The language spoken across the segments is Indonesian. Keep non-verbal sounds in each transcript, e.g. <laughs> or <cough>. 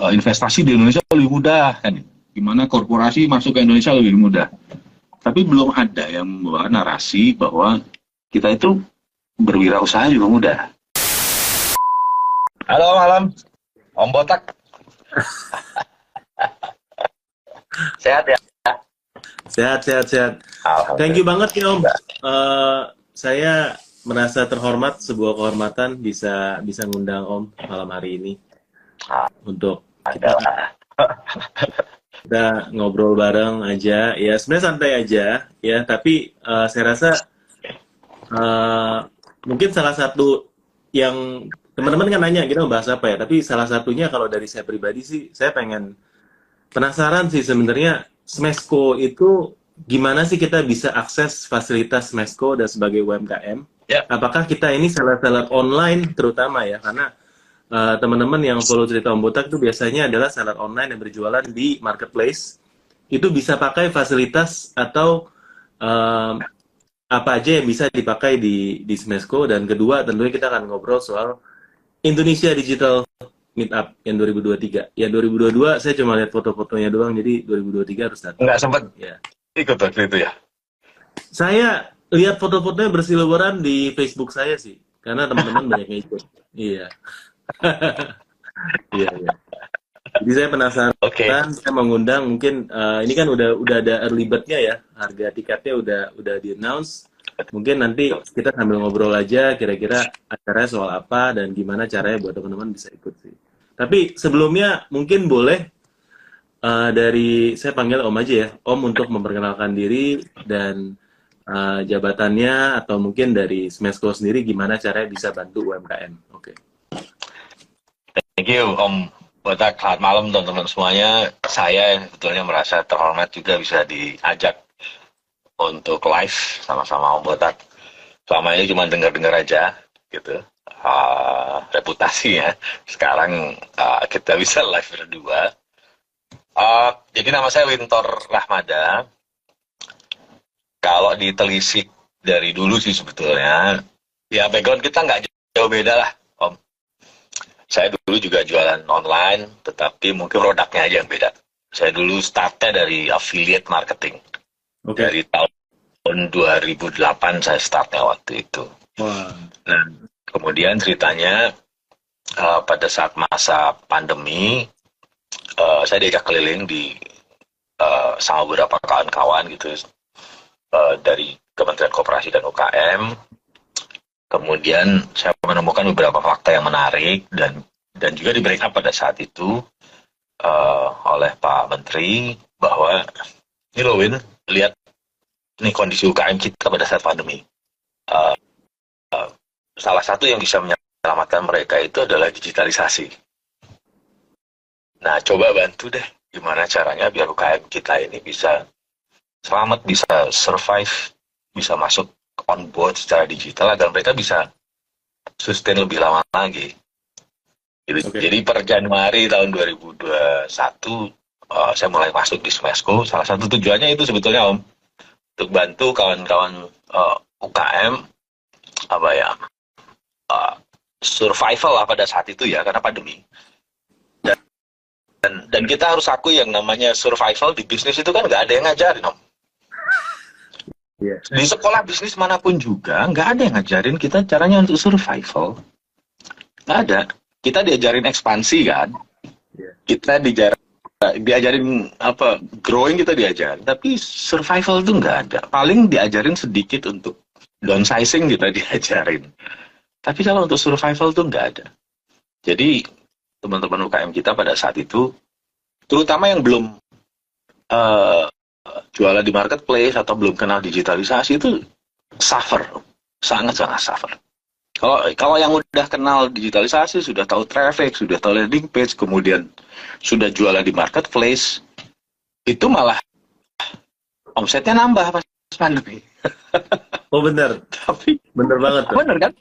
uh, investasi di Indonesia lebih mudah kan? Gimana korporasi masuk ke Indonesia lebih mudah. Tapi belum ada yang membawa narasi bahwa kita itu berwirausaha juga mudah. Halo malam. Om Botak. <laughs> Sehat ya? Sehat sehat sehat. Thank you banget ya Om. Uh, saya merasa terhormat sebuah kehormatan bisa bisa ngundang Om malam hari ini untuk kita, <laughs> kita ngobrol bareng aja. Ya sebenarnya santai aja ya. Tapi uh, saya rasa uh, mungkin salah satu yang teman-teman kan nanya kita bahas apa ya? Tapi salah satunya kalau dari saya pribadi sih saya pengen penasaran sih sebenarnya Smesco itu gimana sih kita bisa akses fasilitas Smesco dan sebagai UMKM ya. apakah kita ini seller-seller online terutama ya? Karena uh, teman-teman yang follow cerita Om Botak itu biasanya adalah seller online yang berjualan di marketplace itu bisa pakai fasilitas atau um, apa aja yang bisa dipakai di di Smesco dan kedua tentunya kita akan ngobrol soal Indonesia Digital Meetup yang 2023. Ya 2022 saya cuma lihat foto-fotonya doang jadi 2023 harus datang. Enggak sempat ya. ikut waktu itu ya. Saya lihat foto-fotonya bersiliweran di Facebook saya sih karena teman-teman banyak yang ikut. Iya. <laughs> Iya, iya. Jadi saya penasaran, okay. saya mengundang mungkin uh, ini kan udah udah ada early bird-nya ya, harga tiketnya udah udah di announce. Mungkin nanti kita sambil ngobrol aja kira-kira acaranya soal apa dan gimana caranya buat teman-teman bisa ikut sih. Tapi sebelumnya mungkin boleh uh, dari saya panggil Om aja ya, Om untuk memperkenalkan diri dan uh, jabatannya atau mungkin dari Smesco sendiri gimana caranya bisa bantu UMKM. Oke. Okay. Thank you Om Botak. Selamat malam teman-teman semuanya. Saya sebetulnya merasa terhormat juga bisa diajak untuk live sama-sama Om Botak. Selama ini cuma dengar-dengar aja gitu. Uh, reputasinya. Sekarang uh, kita bisa live berdua. Uh, jadi nama saya Wintor Rahmada. Kalau ditelisik dari dulu sih sebetulnya, ya background kita nggak jauh beda lah saya dulu juga jualan online, tetapi mungkin produknya aja yang beda. Saya dulu startnya dari affiliate marketing. Okay. Dari tahun 2008 saya startnya waktu itu. Wow. Nah, kemudian ceritanya uh, pada saat masa pandemi, uh, saya diajak keliling di uh, sama beberapa kawan-kawan gitu uh, dari Kementerian Koperasi dan UKM Kemudian saya menemukan beberapa fakta yang menarik dan dan juga diberikan pada saat itu uh, oleh Pak Menteri bahwa ini loh Win, lihat ini kondisi UKM kita pada saat pandemi. Uh, uh, salah satu yang bisa menyelamatkan mereka itu adalah digitalisasi. Nah, coba bantu deh gimana caranya biar UKM kita ini bisa selamat, bisa survive, bisa masuk on board secara digital agar mereka bisa sustain lebih lama lagi. Gitu. Okay. Jadi per Januari tahun 2021 uh, eh, saya mulai masuk di Smesco. Salah satu tujuannya itu sebetulnya Om untuk bantu kawan-kawan uh, eh, UKM apa ya uh, survival lah pada saat itu ya karena pandemi. Dan, dan dan kita harus akui yang namanya survival di bisnis itu kan nggak ada yang ngajarin Om Yeah. Di sekolah bisnis mana pun juga nggak ada yang ngajarin kita caranya untuk survival. Nggak ada. Kita diajarin ekspansi kan. Yeah. Kita diajarin diajarin apa growing kita diajarin, tapi survival itu nggak ada. Paling diajarin sedikit untuk downsizing kita <laughs> diajarin. Tapi kalau untuk survival itu nggak ada. Jadi teman-teman UKM kita pada saat itu, terutama yang belum uh, jualan di marketplace atau belum kenal digitalisasi itu suffer, sangat-sangat suffer. Kalau kalau yang udah kenal digitalisasi, sudah tahu traffic, sudah tahu landing page, kemudian sudah jualan di marketplace, itu malah omsetnya nambah pas pandemi. <laughs> Oh benar. Tapi benar banget. Tuh. Benar kan?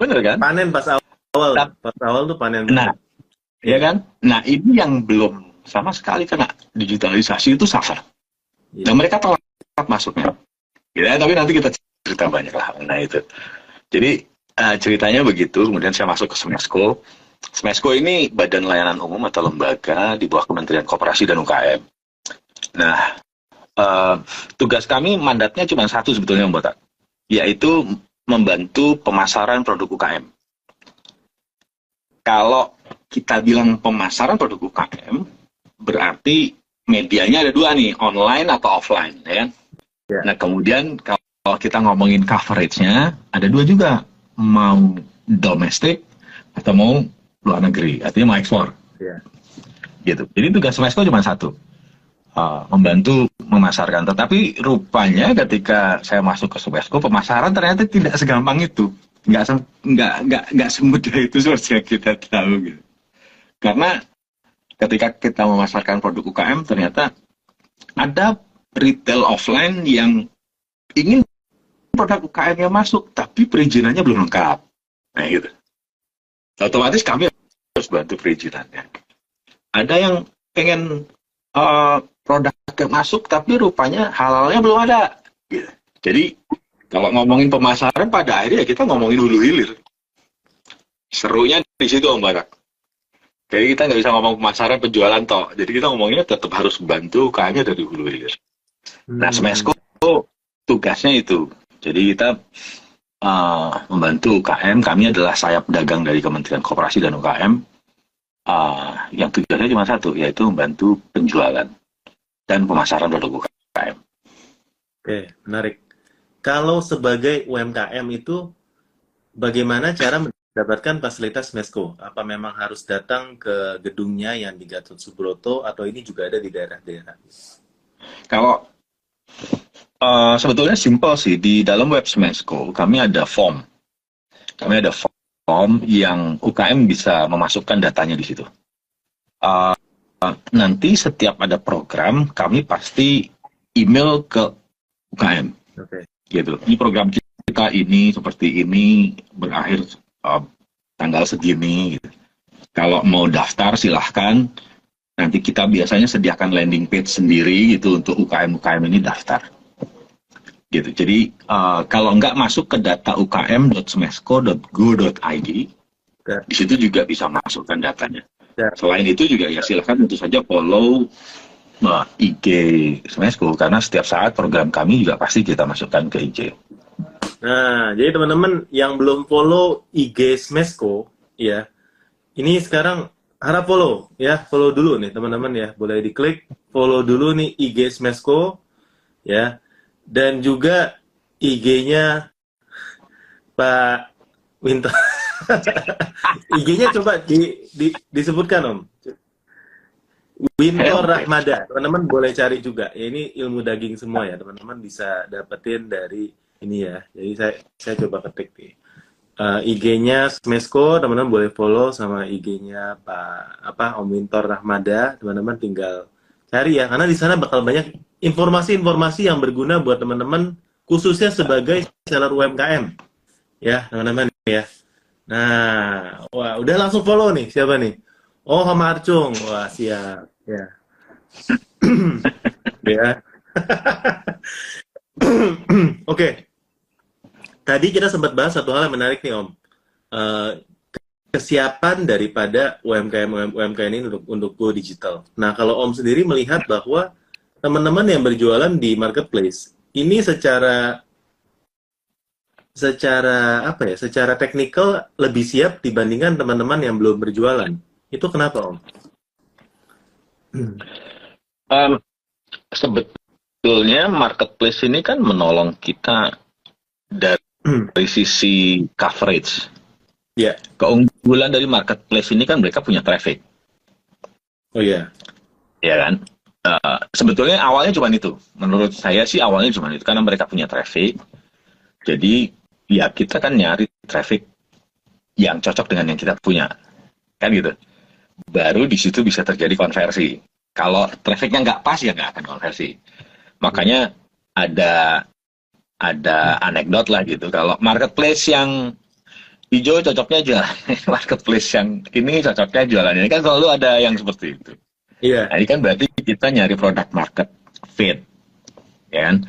Benar kan? Panen pas awal, nah, pas awal tuh panen. Nah, ya kan? Nah ini yang belum sama sekali kena digitalisasi itu suffer. Yeah. Dan mereka telat masuknya. Ya, tapi nanti kita cerita banyak lah. Nah itu. Jadi uh, ceritanya begitu. Kemudian saya masuk ke Smesco. Smesco ini badan layanan umum atau lembaga di bawah Kementerian Koperasi dan UKM. Nah, uh, tugas kami mandatnya cuma satu sebetulnya Mbak yaitu membantu pemasaran produk UKM. Kalau kita bilang pemasaran produk UKM, berarti medianya ada dua nih, online atau offline, ya. Yeah. Nah, kemudian kalau kita ngomongin coverage-nya, ada dua juga, mau domestik atau mau luar negeri, artinya mau ekspor. Yeah. Gitu. Jadi tugas Mesco cuma satu, uh, membantu memasarkan. Tetapi rupanya ketika saya masuk ke Subesco, pemasaran ternyata tidak segampang itu, nggak nggak nggak nggak semudah itu seperti yang kita tahu. Gitu. Karena ketika kita memasarkan produk UKM, ternyata ada retail offline yang ingin produk UKM-nya masuk, tapi perizinannya belum lengkap. Nah, gitu. Otomatis kami harus bantu perizinannya. Ada yang pengen uh, produk masuk, tapi rupanya halalnya belum ada. Gitu. Jadi, kalau ngomongin pemasaran, pada akhirnya kita ngomongin hulu hilir. Serunya di situ Om Barak. Jadi kita nggak bisa ngomong pemasaran penjualan toh. Jadi kita ngomongnya tetap harus bantu ukm dari hulu hilir. Nah, hmm. Nah, Smesco tugasnya itu. Jadi kita uh, membantu UKM. Kami adalah sayap dagang dari Kementerian Koperasi dan UKM. Uh, yang tujuannya cuma satu, yaitu membantu penjualan dan pemasaran produk UKM. Oke, menarik. Kalau sebagai UMKM itu, bagaimana cara mendapatkan fasilitas Mesco? Apa memang harus datang ke gedungnya yang di Gatot Subroto atau ini juga ada di daerah-daerah? Kalau uh, sebetulnya simpel sih di dalam web Mesco kami ada form, kami ada form yang UKM bisa memasukkan datanya di situ. Uh, nanti setiap ada program kami pasti email ke UKM. Okay. Gitu. Ini program kita ini seperti ini berakhir uh, tanggal segini. Gitu. Kalau mau daftar silahkan. Nanti kita biasanya sediakan landing page sendiri gitu untuk UKM-UKM ini daftar. Gitu. Jadi uh, kalau nggak masuk ke data ukm.smesco.go.id, ya. di situ juga bisa masukkan datanya. Ya. Selain itu juga ya silahkan tentu saja follow uh, IG Smesco karena setiap saat program kami juga pasti kita masukkan ke IG. Nah, jadi teman-teman yang belum follow IG Smesco, ya, ini sekarang harap follow, ya, follow dulu nih teman-teman ya, boleh diklik follow dulu nih IG Smesco, ya, dan juga IG-nya Pak Winter. <laughs> IG-nya coba di, di, disebutkan Om. Winter Rahmada, teman-teman boleh cari juga. Ya, ini ilmu daging semua ya, teman-teman bisa dapetin dari ini ya. Jadi saya saya coba ketik nih. Uh, IG-nya Smesco, teman-teman boleh follow sama IG-nya Pak apa Om Wintor Rahmada, teman-teman tinggal cari ya karena di sana bakal banyak informasi-informasi yang berguna buat teman-teman khususnya sebagai seller UMKM. Ya, teman-teman ya. Nah, wah udah langsung follow nih siapa nih? Oh, Hama Arcung. Wah, siap. Ya. <clears throat> ya. <clears throat> Oke. Okay tadi kita sempat bahas satu hal yang menarik nih Om. Uh, kesiapan daripada UMKM UMKM ini untuk untuk go digital. Nah, kalau Om sendiri melihat bahwa teman-teman yang berjualan di marketplace ini secara secara apa ya? Secara teknikal lebih siap dibandingkan teman-teman yang belum berjualan. Itu kenapa, Om? Um, sebetulnya marketplace ini kan menolong kita dari. <clears throat> dari sisi coverage. Ya. Yeah. Keunggulan dari marketplace ini kan mereka punya traffic. Oh iya. Yeah. Ya kan. Uh, sebetulnya awalnya cuma itu. Menurut saya sih awalnya cuma itu karena mereka punya traffic. Jadi ya kita kan nyari traffic yang cocok dengan yang kita punya. Kan gitu. Baru di situ bisa terjadi konversi. Kalau trafficnya nggak pas ya nggak akan konversi. Makanya ada ada anekdot lah gitu. Kalau marketplace yang hijau cocoknya jualan, <laughs> marketplace yang ini cocoknya jualan ini kan selalu ada yang seperti itu. Iya. Nah, ini kan berarti kita nyari produk market fit, ya kan?